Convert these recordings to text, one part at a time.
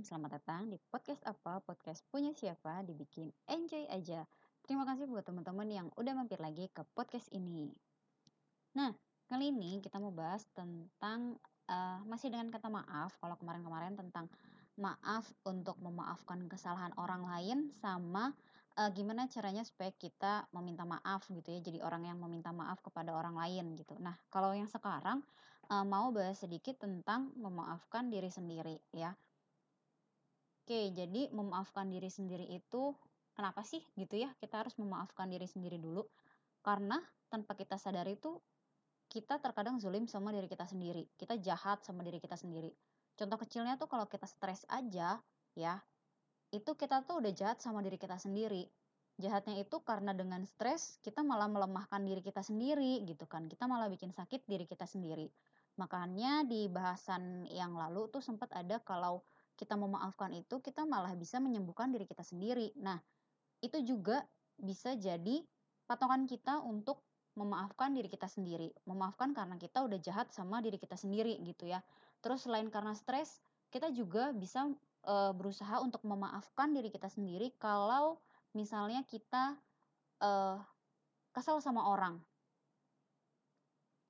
Selamat datang di podcast apa? Podcast punya siapa? Dibikin enjoy aja. Terima kasih buat teman-teman yang udah mampir lagi ke podcast ini. Nah, kali ini kita mau bahas tentang uh, masih dengan kata maaf. Kalau kemarin-kemarin tentang maaf untuk memaafkan kesalahan orang lain sama uh, gimana caranya supaya kita meminta maaf gitu ya. Jadi orang yang meminta maaf kepada orang lain gitu. Nah, kalau yang sekarang uh, mau bahas sedikit tentang memaafkan diri sendiri ya. Oke, jadi memaafkan diri sendiri itu kenapa sih gitu ya? Kita harus memaafkan diri sendiri dulu. Karena tanpa kita sadari itu kita terkadang zulim sama diri kita sendiri. Kita jahat sama diri kita sendiri. Contoh kecilnya tuh kalau kita stres aja ya, itu kita tuh udah jahat sama diri kita sendiri. Jahatnya itu karena dengan stres kita malah melemahkan diri kita sendiri gitu kan. Kita malah bikin sakit diri kita sendiri. Makanya di bahasan yang lalu tuh sempat ada kalau kita memaafkan itu, kita malah bisa menyembuhkan diri kita sendiri. Nah, itu juga bisa jadi patokan kita untuk memaafkan diri kita sendiri. Memaafkan karena kita udah jahat sama diri kita sendiri gitu ya. Terus selain karena stres, kita juga bisa e, berusaha untuk memaafkan diri kita sendiri kalau misalnya kita e, kesal sama orang.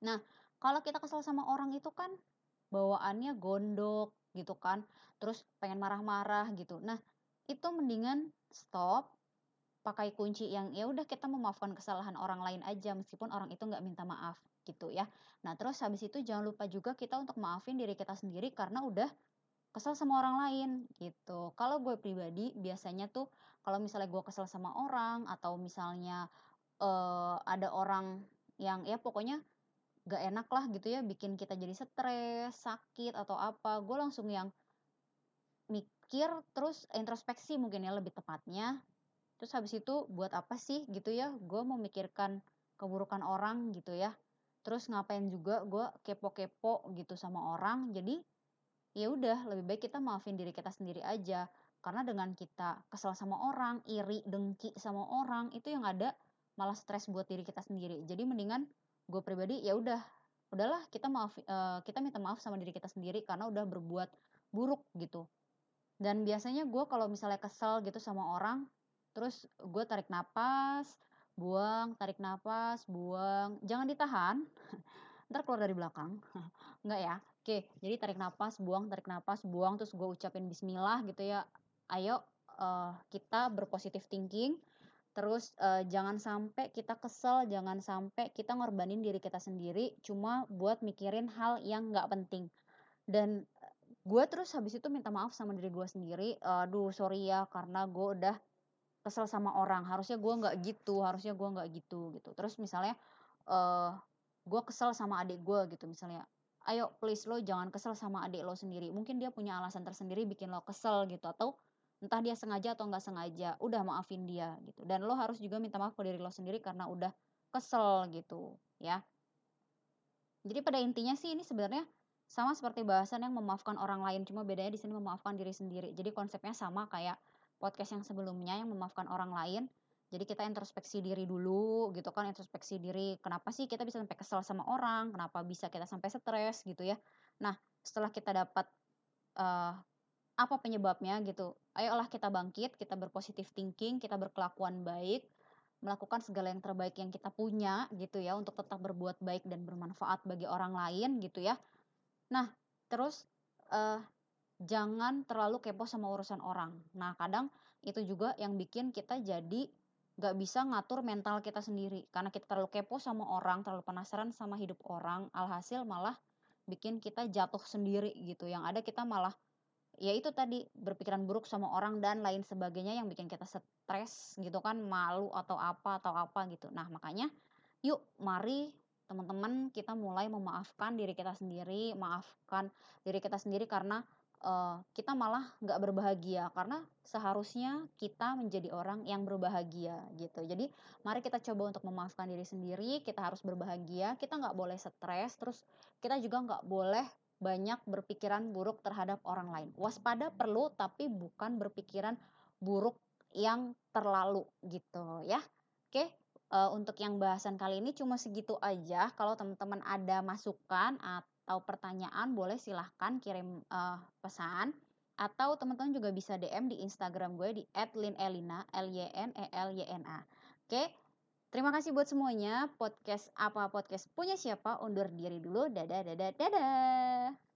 Nah, kalau kita kesal sama orang itu kan bawaannya gondok, gitu kan. Terus pengen marah-marah gitu. Nah itu mendingan stop pakai kunci yang ya udah kita memaafkan kesalahan orang lain aja meskipun orang itu nggak minta maaf gitu ya. Nah terus habis itu jangan lupa juga kita untuk maafin diri kita sendiri karena udah kesal sama orang lain gitu. Kalau gue pribadi biasanya tuh kalau misalnya gue kesal sama orang atau misalnya uh, ada orang yang ya pokoknya gak enak lah gitu ya bikin kita jadi stres sakit atau apa. Gue langsung yang mikir terus introspeksi mungkin ya lebih tepatnya. Terus habis itu buat apa sih? gitu ya. Gue memikirkan keburukan orang gitu ya. Terus ngapain juga gue kepo-kepo gitu sama orang. Jadi ya udah lebih baik kita maafin diri kita sendiri aja. Karena dengan kita kesal sama orang iri dengki sama orang itu yang ada malah stres buat diri kita sendiri. Jadi mendingan gue pribadi ya udah. Udahlah kita maaf uh, kita minta maaf sama diri kita sendiri karena udah berbuat buruk gitu. Dan biasanya gue kalau misalnya kesel gitu sama orang terus gue tarik napas buang tarik napas buang. Jangan ditahan. Ntar keluar dari belakang. Enggak ya? Oke jadi tarik napas buang tarik napas buang. Terus gue ucapin Bismillah gitu ya. Ayo uh, kita berpositif thinking Terus uh, jangan sampai kita kesel, jangan sampai kita ngorbanin diri kita sendiri cuma buat mikirin hal yang nggak penting. Dan gue terus habis itu minta maaf sama diri gue sendiri, aduh sorry ya karena gue udah kesel sama orang, harusnya gue nggak gitu, harusnya gue nggak gitu gitu. Terus misalnya uh, gue kesel sama adik gue gitu misalnya, ayo please lo jangan kesel sama adik lo sendiri, mungkin dia punya alasan tersendiri bikin lo kesel gitu atau entah dia sengaja atau nggak sengaja udah maafin dia gitu. Dan lo harus juga minta maaf ke diri lo sendiri karena udah kesel gitu ya. Jadi pada intinya sih ini sebenarnya sama seperti bahasan yang memaafkan orang lain cuma bedanya di sini memaafkan diri sendiri. Jadi konsepnya sama kayak podcast yang sebelumnya yang memaafkan orang lain. Jadi kita introspeksi diri dulu gitu kan introspeksi diri kenapa sih kita bisa sampai kesel sama orang kenapa bisa kita sampai stres gitu ya. Nah setelah kita dapat uh, apa penyebabnya gitu. Ayolah kita bangkit, kita berpositif thinking, kita berkelakuan baik, melakukan segala yang terbaik yang kita punya gitu ya untuk tetap berbuat baik dan bermanfaat bagi orang lain gitu ya. Nah, terus uh, jangan terlalu kepo sama urusan orang. Nah, kadang itu juga yang bikin kita jadi gak bisa ngatur mental kita sendiri karena kita terlalu kepo sama orang, terlalu penasaran sama hidup orang, alhasil malah bikin kita jatuh sendiri gitu. Yang ada kita malah ya itu tadi berpikiran buruk sama orang dan lain sebagainya yang bikin kita stres gitu kan malu atau apa atau apa gitu. Nah makanya yuk mari teman-teman kita mulai memaafkan diri kita sendiri maafkan diri kita sendiri karena uh, kita malah nggak berbahagia. Karena seharusnya kita menjadi orang yang berbahagia gitu. Jadi mari kita coba untuk memaafkan diri sendiri kita harus berbahagia kita nggak boleh stres terus kita juga nggak boleh banyak berpikiran buruk terhadap orang lain. Waspada perlu tapi bukan berpikiran buruk yang terlalu gitu ya. Oke, uh, untuk yang bahasan kali ini cuma segitu aja. Kalau teman-teman ada masukan atau pertanyaan boleh silahkan kirim uh, pesan atau teman-teman juga bisa DM di Instagram gue di @linelina L Y N E L Y N A. Oke. Terima kasih buat semuanya. Podcast apa podcast punya siapa undur diri dulu. Dadah dadah dadah.